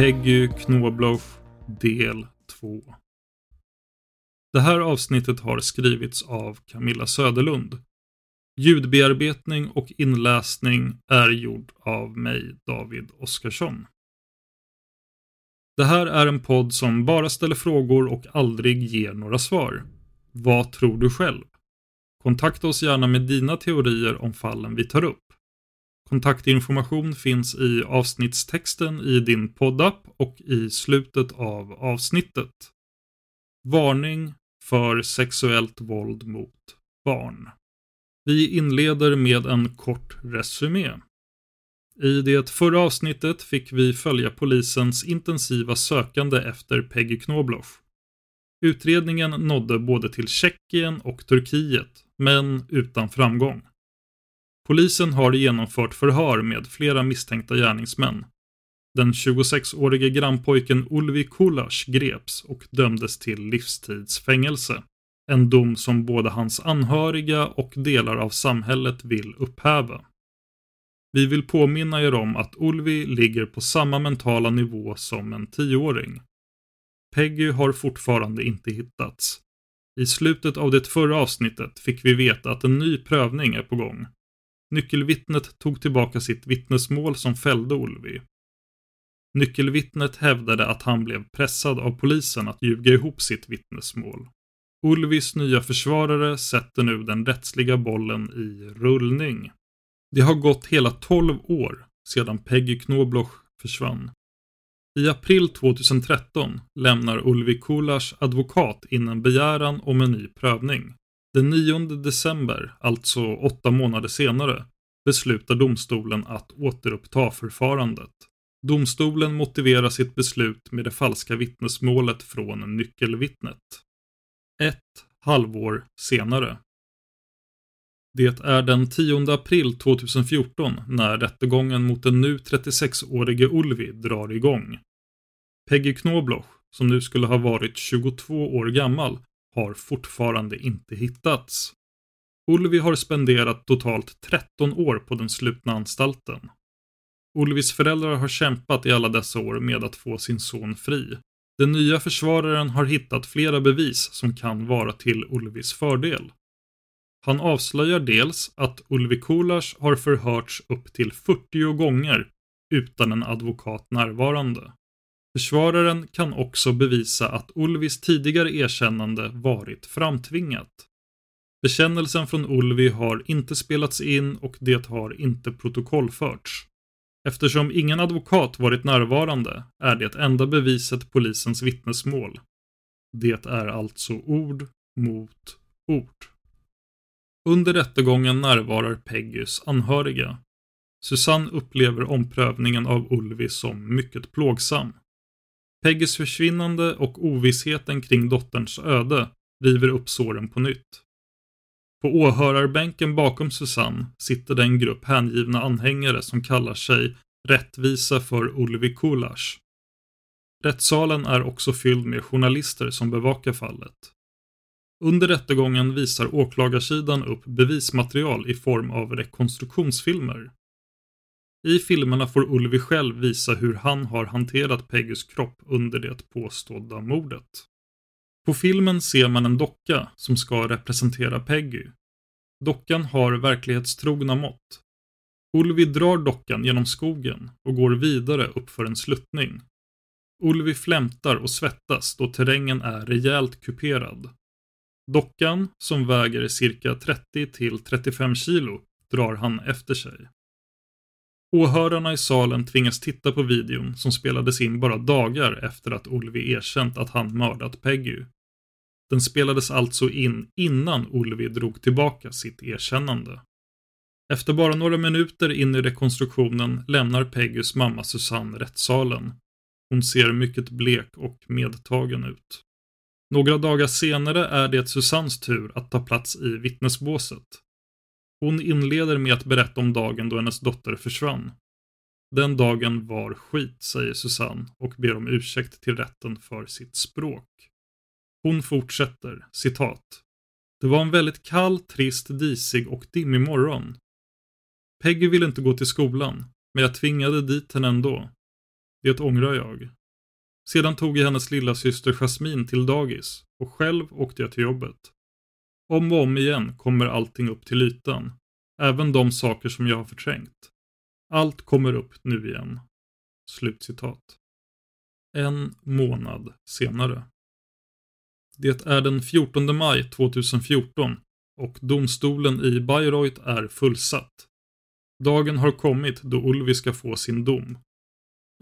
Peggy Knobloch, del 2. Det här avsnittet har skrivits av Camilla Söderlund. Ljudbearbetning och inläsning är gjord av mig, David Oskarsson. Det här är en podd som bara ställer frågor och aldrig ger några svar. Vad tror du själv? Kontakta oss gärna med dina teorier om fallen vi tar upp. Kontaktinformation finns i avsnittstexten i din poddapp och i slutet av avsnittet. Varning för sexuellt våld mot barn. Vi inleder med en kort resumé. I det förra avsnittet fick vi följa polisens intensiva sökande efter Peggy Knobloch. Utredningen nådde både till Tjeckien och Turkiet, men utan framgång. Polisen har genomfört förhör med flera misstänkta gärningsmän. Den 26-årige grannpojken Ulvi Kulas greps och dömdes till livstidsfängelse. En dom som både hans anhöriga och delar av samhället vill upphäva. Vi vill påminna er om att Ulvi ligger på samma mentala nivå som en tioåring. Peggy har fortfarande inte hittats. I slutet av det förra avsnittet fick vi veta att en ny prövning är på gång. Nyckelvittnet tog tillbaka sitt vittnesmål som fällde Ulvi. Nyckelvittnet hävdade att han blev pressad av polisen att ljuga ihop sitt vittnesmål. Ulvis nya försvarare sätter nu den rättsliga bollen i rullning. Det har gått hela 12 år sedan Peggy Knobloch försvann. I april 2013 lämnar Ulvi Kulas advokat in en begäran om en ny prövning. Den 9 december, alltså åtta månader senare, beslutar domstolen att återuppta förfarandet. Domstolen motiverar sitt beslut med det falska vittnesmålet från nyckelvittnet. Ett halvår senare. Det är den 10 april 2014 när rättegången mot den nu 36-årige Ulvi drar igång. Peggy Knobloch, som nu skulle ha varit 22 år gammal, har fortfarande inte hittats. Ulvi har spenderat totalt 13 år på den slutna anstalten. Ulvis föräldrar har kämpat i alla dessa år med att få sin son fri. Den nya försvararen har hittat flera bevis som kan vara till Ulvis fördel. Han avslöjar dels att Ulvi Kulas har förhörts upp till 40 gånger utan en advokat närvarande. Försvararen kan också bevisa att Ulvis tidigare erkännande varit framtvingat. Bekännelsen från Ulvi har inte spelats in och det har inte protokollförts. Eftersom ingen advokat varit närvarande är det enda beviset polisens vittnesmål. Det är alltså ord mot ord. Under rättegången närvarar Peggys anhöriga. Susanne upplever omprövningen av Ulvi som mycket plågsam. Peggys försvinnande och ovissheten kring dotterns öde river upp såren på nytt. På åhörarbänken bakom Susanne sitter den grupp hängivna anhängare som kallar sig Rättvisa för Ulvi Kulas. Rättssalen är också fylld med journalister som bevakar fallet. Under rättegången visar åklagarsidan upp bevismaterial i form av rekonstruktionsfilmer. I filmerna får Ulvi själv visa hur han har hanterat Peggys kropp under det påstådda mordet. På filmen ser man en docka som ska representera Peggy. Dockan har verklighetstrogna mått. Ulvi drar dockan genom skogen och går vidare uppför en sluttning. Ulvi flämtar och svettas då terrängen är rejält kuperad. Dockan, som väger cirka 30 till 35 kilo, drar han efter sig. Åhörarna i salen tvingas titta på videon som spelades in bara dagar efter att Olvi erkänt att han mördat Peggy. Den spelades alltså in innan Olvi drog tillbaka sitt erkännande. Efter bara några minuter in i rekonstruktionen lämnar Peggys mamma Susanne rättssalen. Hon ser mycket blek och medtagen ut. Några dagar senare är det Susannes tur att ta plats i vittnesbåset. Hon inleder med att berätta om dagen då hennes dotter försvann. Den dagen var skit, säger Susanne och ber om ursäkt till rätten för sitt språk. Hon fortsätter, citat. Det var en väldigt kall, trist, disig och dimmig morgon. Peggy ville inte gå till skolan, men jag tvingade dit henne ändå. Det ångrar jag. Sedan tog jag hennes lilla syster Jasmine till dagis och själv åkte jag till jobbet. Om och om igen kommer allting upp till ytan. Även de saker som jag har förträngt. Allt kommer upp nu igen. Slutcitat. En månad senare. Det är den 14 maj 2014 och domstolen i Bayreuth är fullsatt. Dagen har kommit då Ulvi ska få sin dom.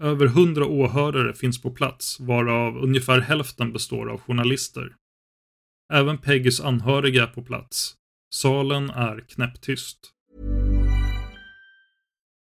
Över hundra åhörare finns på plats, varav ungefär hälften består av journalister. Även Peggys anhöriga är på plats. Salen är knäpptyst.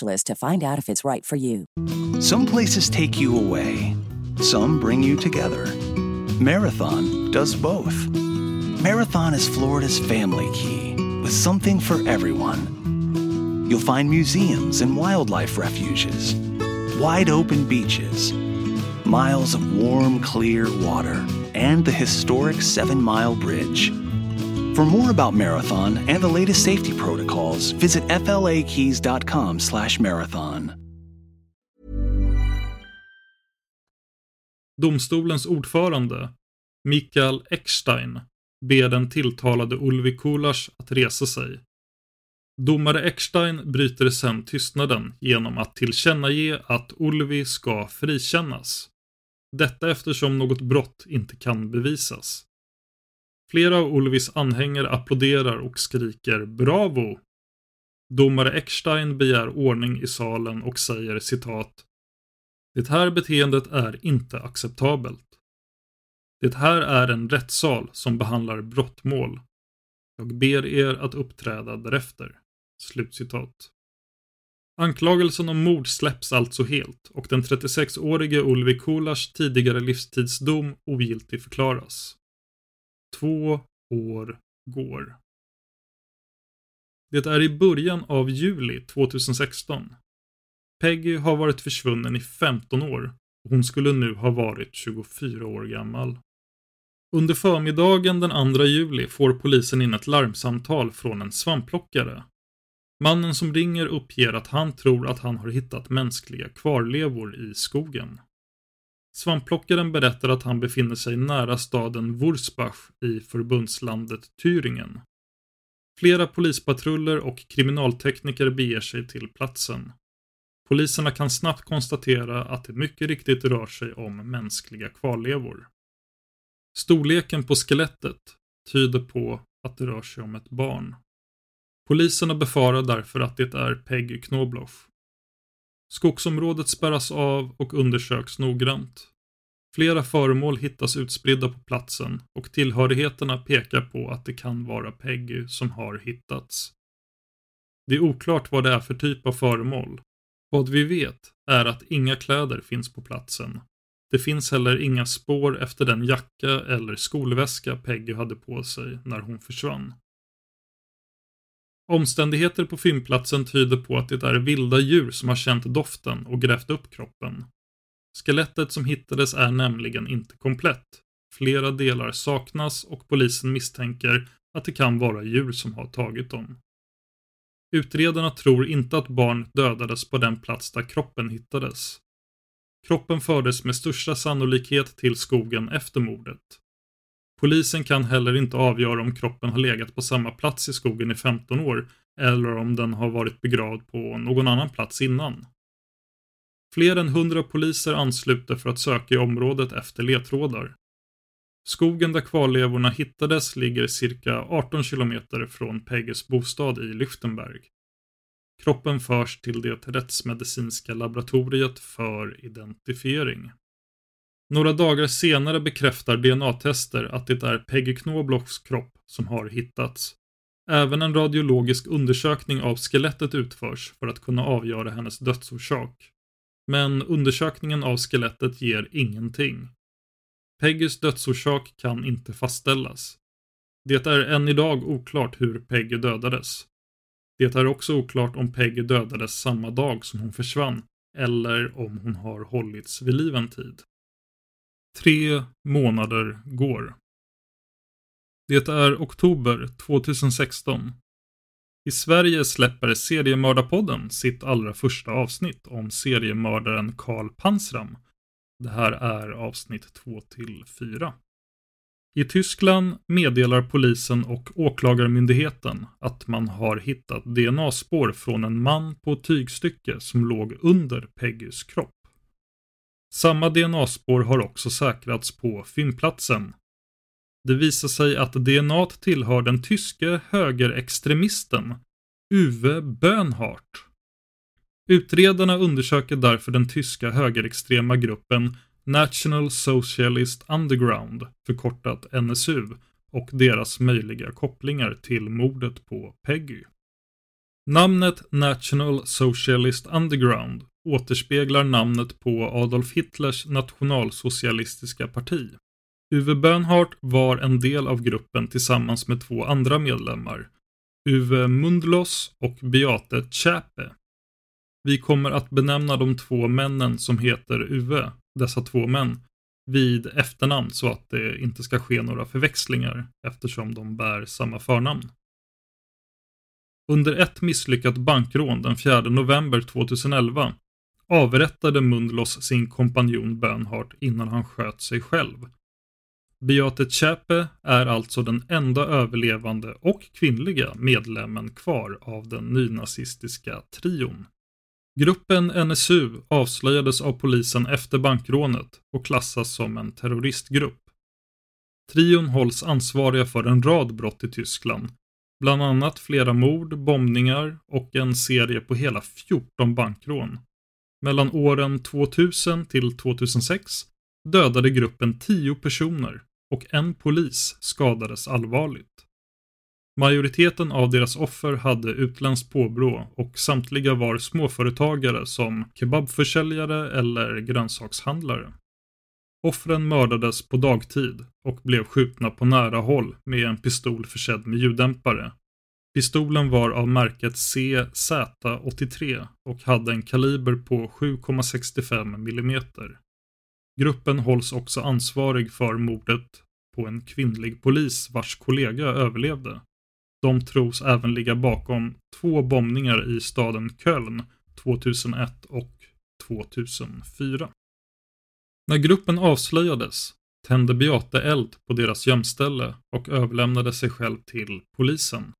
to find out if it's right for you. Some places take you away, some bring you together. Marathon does both. Marathon is Florida's family key with something for everyone. You'll find museums and wildlife refuges, wide open beaches, miles of warm, clear water, and the historic Seven Mile Bridge. For more about Marathon and the latest safety protocols, visit flakeys.com/marathon. Domstolens ordförande, Mikael Eckstein, ber den tilltalade Ulvi Kulas att resa sig. Domare Eckstein bryter sedan tystnaden genom att tillkännage att Ulvi ska frikännas. Detta eftersom något brott inte kan bevisas. Flera av Ulvis anhängare applåderar och skriker ”Bravo!”. Domare Eckstein begär ordning i salen och säger citat Det här beteendet är inte acceptabelt. Det här är en rättssal som behandlar brottmål. Jag ber er att uppträda därefter. Slutcitat. Anklagelsen om mord släpps alltså helt och den 36-årige Ulvi Kulas tidigare livstidsdom ogiltig förklaras. Två år går. Det är i början av juli 2016. Peggy har varit försvunnen i 15 år och hon skulle nu ha varit 24 år gammal. Under förmiddagen den 2 juli får polisen in ett larmsamtal från en svampplockare. Mannen som ringer uppger att han tror att han har hittat mänskliga kvarlevor i skogen. Svampplockaren berättar att han befinner sig nära staden Wurzbach i förbundslandet Thüringen. Flera polispatruller och kriminaltekniker beger sig till platsen. Poliserna kan snabbt konstatera att det mycket riktigt rör sig om mänskliga kvarlevor. Storleken på skelettet tyder på att det rör sig om ett barn. Poliserna befarar därför att det är Peggy Knobloch. Skogsområdet spärras av och undersöks noggrant. Flera föremål hittas utspridda på platsen och tillhörigheterna pekar på att det kan vara Peggy som har hittats. Det är oklart vad det är för typ av föremål. Vad vi vet är att inga kläder finns på platsen. Det finns heller inga spår efter den jacka eller skolväska Peggy hade på sig när hon försvann. Omständigheter på fyndplatsen tyder på att det är vilda djur som har känt doften och grävt upp kroppen. Skelettet som hittades är nämligen inte komplett. Flera delar saknas och polisen misstänker att det kan vara djur som har tagit dem. Utredarna tror inte att barnet dödades på den plats där kroppen hittades. Kroppen fördes med största sannolikhet till skogen efter mordet. Polisen kan heller inte avgöra om kroppen har legat på samma plats i skogen i 15 år eller om den har varit begravd på någon annan plats innan. Fler än 100 poliser ansluter för att söka i området efter ledtrådar. Skogen där kvarlevorna hittades ligger cirka 18 kilometer från Pegges bostad i Lüftenberg. Kroppen förs till det rättsmedicinska laboratoriet för identifiering. Några dagar senare bekräftar DNA-tester att det är Peggy Knoblochs kropp som har hittats. Även en radiologisk undersökning av skelettet utförs för att kunna avgöra hennes dödsorsak. Men undersökningen av skelettet ger ingenting. Peggys dödsorsak kan inte fastställas. Det är än idag oklart hur Peggy dödades. Det är också oklart om Peggy dödades samma dag som hon försvann eller om hon har hållits vid liv en tid. Tre månader går. Det är oktober 2016. I Sverige släpper Seriemördarpodden sitt allra första avsnitt om seriemördaren Karl Pansram. Det här är avsnitt 2 till 4. I Tyskland meddelar polisen och åklagarmyndigheten att man har hittat DNA-spår från en man på ett tygstycke som låg under Peggys kropp. Samma DNA-spår har också säkrats på fyndplatsen. Det visar sig att DNA tillhör den tyske högerextremisten Uwe Bönhardt. Utredarna undersöker därför den tyska högerextrema gruppen National Socialist Underground, förkortat NSU, och deras möjliga kopplingar till mordet på Peggy. Namnet National Socialist Underground återspeglar namnet på Adolf Hitlers nationalsocialistiska parti. Uwe Bönhardt var en del av gruppen tillsammans med två andra medlemmar, Uwe Mundlos och Beate Zschäpe. Vi kommer att benämna de två männen som heter Uwe, dessa två män, vid efternamn så att det inte ska ske några förväxlingar eftersom de bär samma förnamn. Under ett misslyckat bankrån den 4 november 2011 avrättade Mundlos sin kompanjon Bönhardt innan han sköt sig själv. Beate Zschäpe är alltså den enda överlevande och kvinnliga medlemmen kvar av den nynazistiska trion. Gruppen NSU avslöjades av polisen efter bankrånet och klassas som en terroristgrupp. Trion hålls ansvariga för en rad brott i Tyskland, bland annat flera mord, bombningar och en serie på hela 14 bankrån. Mellan åren 2000 till 2006 dödade gruppen 10 personer och en polis skadades allvarligt. Majoriteten av deras offer hade utländskt påbrå och samtliga var småföretagare som kebabförsäljare eller grönsakshandlare. Offren mördades på dagtid och blev skjutna på nära håll med en pistol försedd med ljuddämpare. Pistolen var av märket CZ83 och hade en kaliber på 7,65 mm. Gruppen hålls också ansvarig för mordet på en kvinnlig polis vars kollega överlevde. De tros även ligga bakom två bombningar i staden Köln 2001 och 2004. När gruppen avslöjades tände Beate eld på deras gömställe och överlämnade sig själv till polisen.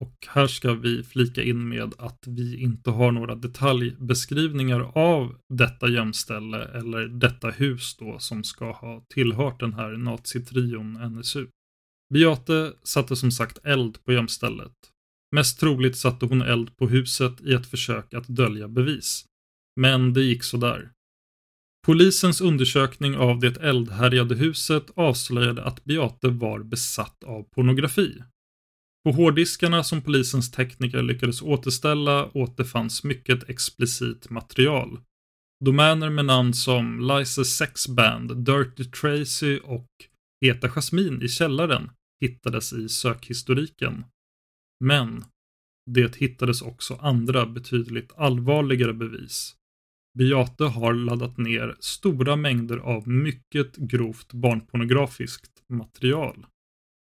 Och här ska vi flika in med att vi inte har några detaljbeskrivningar av detta gömställe eller detta hus då som ska ha tillhört den här nazitrion NSU. Beate satte som sagt eld på gömstället. Mest troligt satte hon eld på huset i ett försök att dölja bevis. Men det gick sådär. Polisens undersökning av det eldhärjade huset avslöjade att Beate var besatt av pornografi. På hårddiskarna som polisens tekniker lyckades återställa återfanns mycket explicit material. Domäner med namn som Liza Sex Band, Dirty Tracy och Heta Jasmine i källaren hittades i sökhistoriken. Men det hittades också andra betydligt allvarligare bevis. Beate har laddat ner stora mängder av mycket grovt barnpornografiskt material.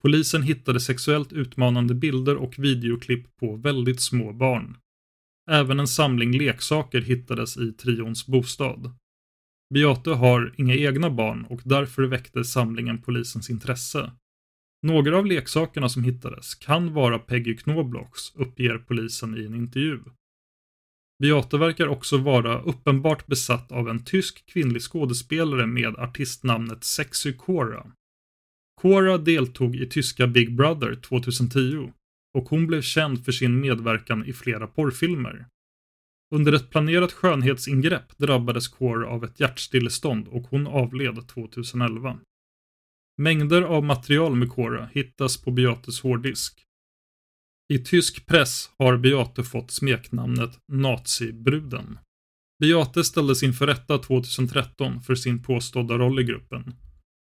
Polisen hittade sexuellt utmanande bilder och videoklipp på väldigt små barn. Även en samling leksaker hittades i trions bostad. Beate har inga egna barn och därför väckte samlingen polisens intresse. Några av leksakerna som hittades kan vara Peggy Knoblocks, uppger polisen i en intervju. Beate verkar också vara uppenbart besatt av en tysk kvinnlig skådespelare med artistnamnet Sexy Cora. Cora deltog i tyska Big Brother 2010 och hon blev känd för sin medverkan i flera porrfilmer. Under ett planerat skönhetsingrepp drabbades Cora av ett hjärtstillestånd och hon avled 2011. Mängder av material med Cora hittas på Beates hårddisk. I tysk press har Beate fått smeknamnet Nazibruden. Beate ställdes inför rätta 2013 för sin påstådda roll i gruppen.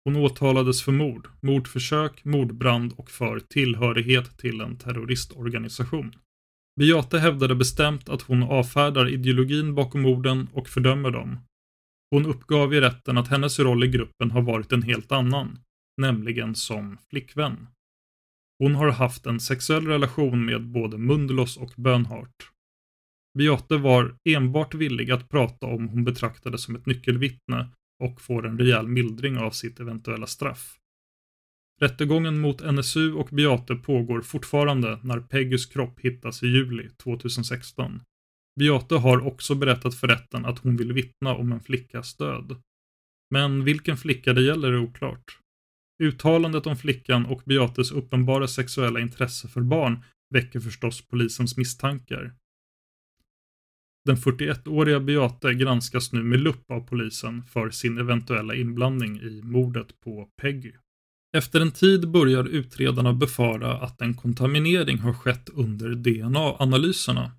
Hon åtalades för mord, mordförsök, mordbrand och för tillhörighet till en terroristorganisation. Beate hävdade bestämt att hon avfärdar ideologin bakom morden och fördömer dem. Hon uppgav i rätten att hennes roll i gruppen har varit en helt annan, nämligen som flickvän. Hon har haft en sexuell relation med både Mundlos och Bönhart. Beate var enbart villig att prata om hon betraktades som ett nyckelvittne och får en rejäl mildring av sitt eventuella straff. Rättegången mot NSU och Beate pågår fortfarande när Peggys kropp hittas i juli 2016. Beate har också berättat för rätten att hon vill vittna om en flickas död. Men vilken flicka det gäller är oklart. Uttalandet om flickan och Beates uppenbara sexuella intresse för barn väcker förstås polisens misstankar. Den 41-åriga Beate granskas nu med lupp av polisen för sin eventuella inblandning i mordet på Peggy. Efter en tid börjar utredarna befara att en kontaminering har skett under DNA-analyserna.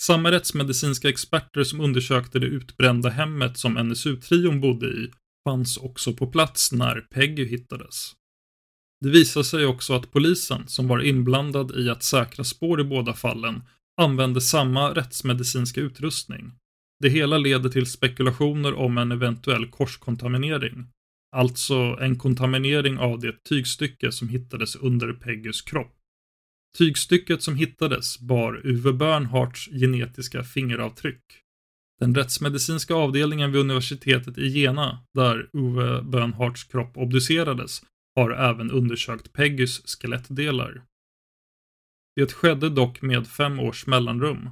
Samma rättsmedicinska experter som undersökte det utbrända hemmet som NSU-trion bodde i fanns också på plats när Peggy hittades. Det visar sig också att polisen, som var inblandad i att säkra spår i båda fallen, använde samma rättsmedicinska utrustning. Det hela leder till spekulationer om en eventuell korskontaminering. Alltså en kontaminering av det tygstycke som hittades under Peggys kropp. Tygstycket som hittades bar Uwe Bernhards genetiska fingeravtryck. Den rättsmedicinska avdelningen vid universitetet i Jena, där Uwe Bernhards kropp obducerades, har även undersökt Peggys skelettdelar. Det skedde dock med fem års mellanrum.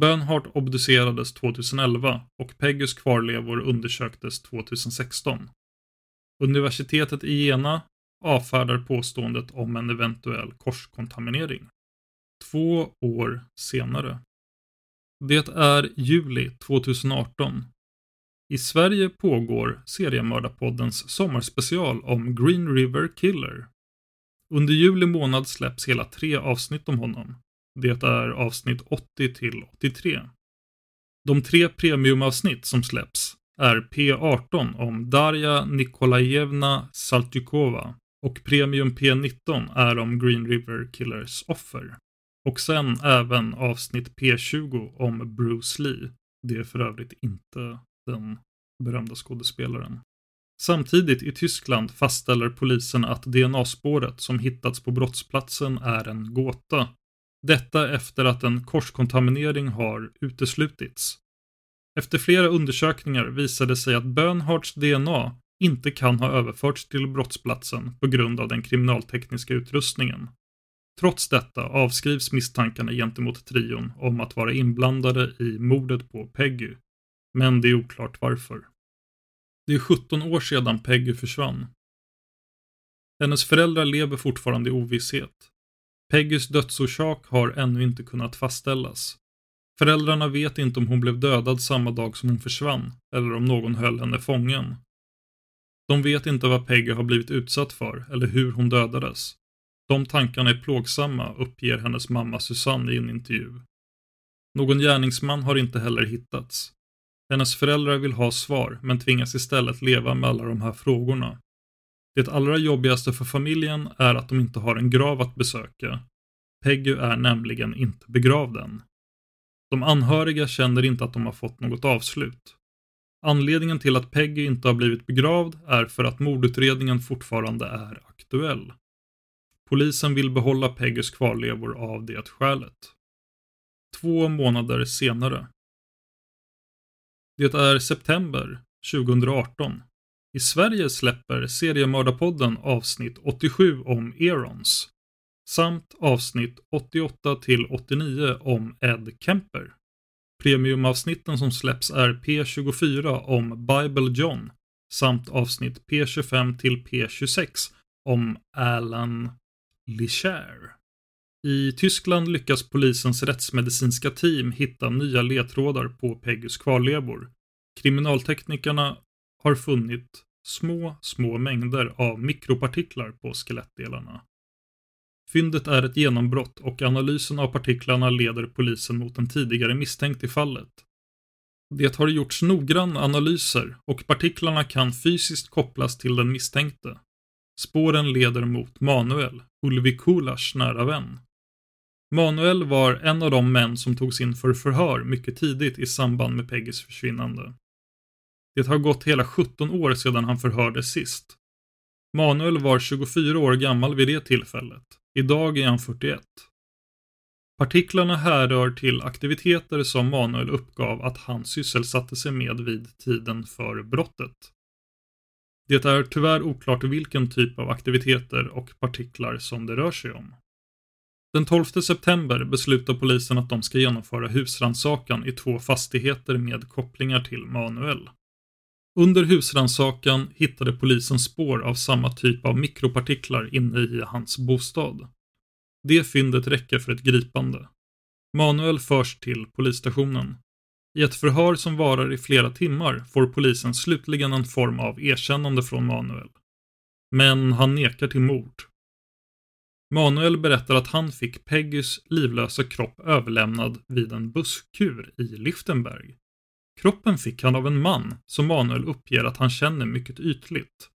Bernhardt obducerades 2011 och Peggys kvarlevor undersöktes 2016. Universitetet i Jena avfärdar påståendet om en eventuell korskontaminering. Två år senare. Det är juli 2018. I Sverige pågår Seriemördarpoddens sommarspecial om Green River Killer. Under juli månad släpps hela tre avsnitt om honom. Det är avsnitt 80 till 83. De tre premiumavsnitt som släpps är P18 om Darja Nikolajevna Saltykova, Och Premium P19 är om Green River Killers offer. Och sen även avsnitt P20 om Bruce Lee. Det är för övrigt inte den berömda skådespelaren. Samtidigt i Tyskland fastställer polisen att DNA-spåret som hittats på brottsplatsen är en gåta. Detta efter att en korskontaminering har uteslutits. Efter flera undersökningar visade sig att Bönhards DNA inte kan ha överförts till brottsplatsen på grund av den kriminaltekniska utrustningen. Trots detta avskrivs misstankarna gentemot trion om att vara inblandade i mordet på Peggy. Men det är oklart varför. Det är 17 år sedan Peggy försvann. Hennes föräldrar lever fortfarande i ovisshet. Peggys dödsorsak har ännu inte kunnat fastställas. Föräldrarna vet inte om hon blev dödad samma dag som hon försvann, eller om någon höll henne fången. De vet inte vad Peggy har blivit utsatt för, eller hur hon dödades. De tankarna är plågsamma, uppger hennes mamma Susanne i en intervju. Någon gärningsman har inte heller hittats. Hennes föräldrar vill ha svar, men tvingas istället leva med alla de här frågorna. Det allra jobbigaste för familjen är att de inte har en grav att besöka. Peggy är nämligen inte begravd än. De anhöriga känner inte att de har fått något avslut. Anledningen till att Peggy inte har blivit begravd är för att mordutredningen fortfarande är aktuell. Polisen vill behålla Peggys kvarlevor av det skälet. Två månader senare. Det är september 2018. I Sverige släpper Seriemördarpodden avsnitt 87 om Erons samt avsnitt 88 till 89 om Ed Kemper. Premiumavsnitten som släpps är P24 om Bible John samt avsnitt P25 till P26 om Alan Lichère. I Tyskland lyckas polisens rättsmedicinska team hitta nya ledtrådar på Peggys kvarlevor. Kriminalteknikerna har funnit små, små mängder av mikropartiklar på skelettdelarna. Fyndet är ett genombrott och analysen av partiklarna leder polisen mot en tidigare misstänkt i fallet. Det har gjorts noggranna analyser och partiklarna kan fysiskt kopplas till den misstänkte. Spåren leder mot Manuel, Ulvi Kulas nära vän. Manuel var en av de män som togs in för förhör mycket tidigt i samband med Peggys försvinnande. Det har gått hela 17 år sedan han förhördes sist. Manuel var 24 år gammal vid det tillfället. Idag är han 41. Partiklarna härrör till aktiviteter som Manuel uppgav att han sysselsatte sig med vid tiden för brottet. Det är tyvärr oklart vilken typ av aktiviteter och partiklar som det rör sig om. Den 12 september beslutar polisen att de ska genomföra husrannsakan i två fastigheter med kopplingar till Manuel. Under husrannsakan hittade polisen spår av samma typ av mikropartiklar inne i hans bostad. Det fyndet räcker för ett gripande. Manuel förs till polisstationen. I ett förhör som varar i flera timmar får polisen slutligen en form av erkännande från Manuel. Men han nekar till mord. Manuel berättar att han fick Peggys livlösa kropp överlämnad vid en busskur i Lichtenberg. Kroppen fick han av en man som Manuel uppger att han känner mycket ytligt.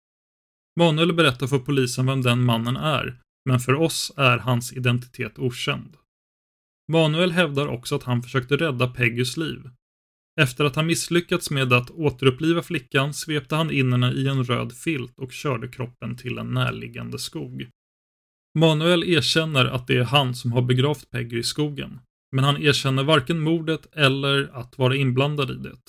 Manuel berättar för polisen vem den mannen är, men för oss är hans identitet okänd. Manuel hävdar också att han försökte rädda Peggys liv. Efter att han misslyckats med att återuppliva flickan svepte han in henne i en röd filt och körde kroppen till en närliggande skog. Manuel erkänner att det är han som har begravt Peggy i skogen, men han erkänner varken mordet eller att vara inblandad i det.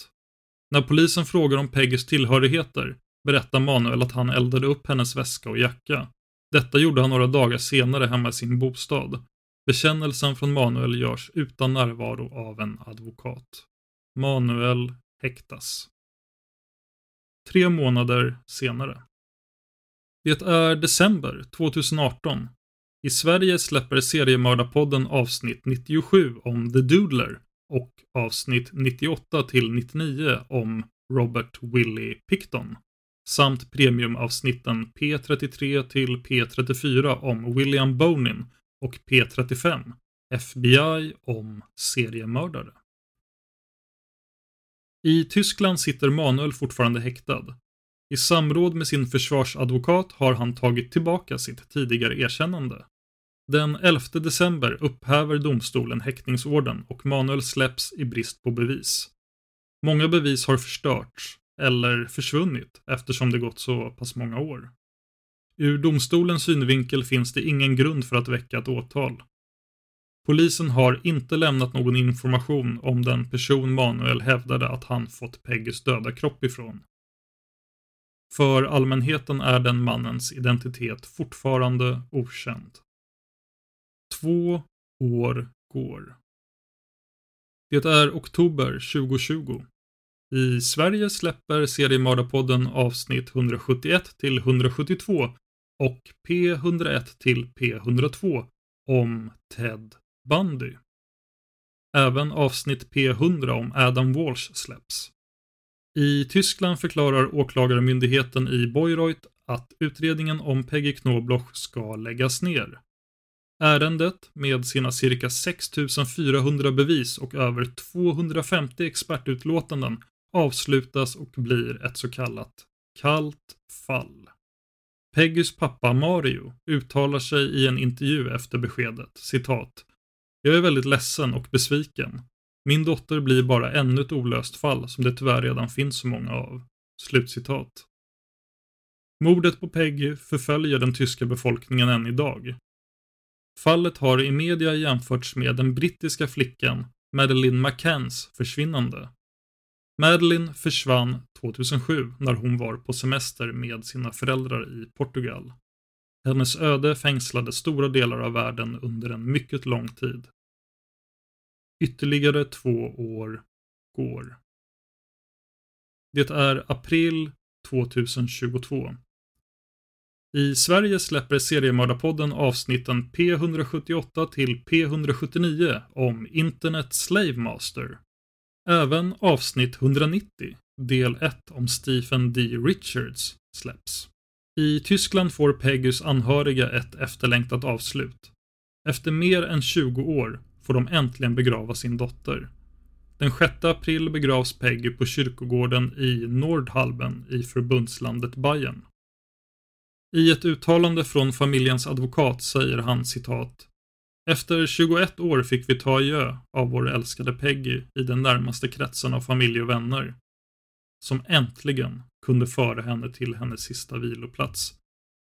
När polisen frågar om Peggys tillhörigheter berättar Manuel att han eldade upp hennes väska och jacka. Detta gjorde han några dagar senare hemma i sin bostad. Bekännelsen från Manuel görs utan närvaro av en advokat. Manuel häktas. Tre månader senare. Det är december 2018 i Sverige släpper Seriemördarpodden avsnitt 97 om The Doodler och avsnitt 98 till 99 om Robert Willie Picton samt premiumavsnitten P33 till P34 om William Bonin och P35 FBI om seriemördare. I Tyskland sitter Manuel fortfarande häktad. I samråd med sin försvarsadvokat har han tagit tillbaka sitt tidigare erkännande. Den 11 december upphäver domstolen häktningsorden och Manuel släpps i brist på bevis. Många bevis har förstörts eller försvunnit eftersom det gått så pass många år. Ur domstolens synvinkel finns det ingen grund för att väcka ett åtal. Polisen har inte lämnat någon information om den person Manuel hävdade att han fått Peggys döda kropp ifrån. För allmänheten är den mannens identitet fortfarande okänd. Två år går. Det är oktober 2020. I Sverige släpper Seriemördarpodden avsnitt 171 till 172 och P101 till P102 om Ted Bundy. Även avsnitt P100 om Adam Walsh släpps. I Tyskland förklarar åklagarmyndigheten i Bayreuth att utredningen om Peggy Knobloch ska läggas ner. Ärendet, med sina cirka 6400 bevis och över 250 expertutlåtanden, avslutas och blir ett så kallat kallt fall. Peggys pappa Mario uttalar sig i en intervju efter beskedet, citat. Jag är väldigt ledsen och besviken. Min dotter blir bara ännu ett olöst fall som det tyvärr redan finns så många av. Slutcitat. Mordet på Peggy förföljer den tyska befolkningen än idag. Fallet har i media jämförts med den brittiska flickan Madeleine McCanns försvinnande. Madeleine försvann 2007 när hon var på semester med sina föräldrar i Portugal. Hennes öde fängslade stora delar av världen under en mycket lång tid. Ytterligare två år går. Det är april 2022. I Sverige släpper Seriemördarpodden avsnitten P178 till P179 om Internet Slave Master. Även avsnitt 190, del 1 om Stephen D. Richards, släpps. I Tyskland får Peggys anhöriga ett efterlängtat avslut. Efter mer än 20 år får de äntligen begrava sin dotter. Den 6 april begravs Peggy på kyrkogården i Nordhalben i förbundslandet Bayern. I ett uttalande från familjens advokat säger han citat efter 21 år fick vi ta adjö av vår älskade Peggy i den närmaste kretsen av familj och vänner. Som äntligen kunde föra henne till hennes sista viloplats.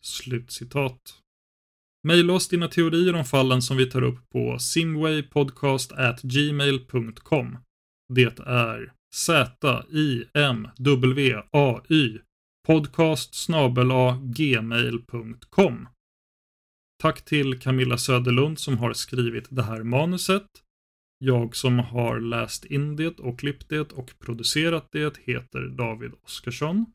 Slutcitat. Maila oss dina teorier om fallen som vi tar upp på simwaypodcast@gmail.com. Det är Z-I-M-W-A-Y podcast gmail.com. Tack till Camilla Söderlund som har skrivit det här manuset. Jag som har läst in det och klippt det och producerat det heter David Oskarsson.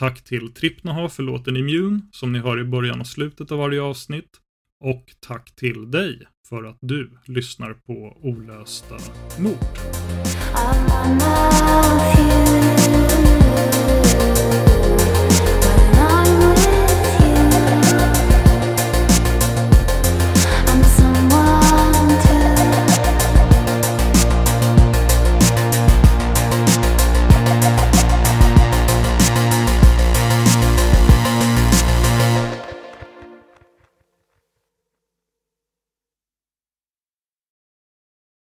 Tack till Trippnaha för låten Immune som ni hör i början och slutet av varje avsnitt. Och tack till dig för att du lyssnar på Olösta mord.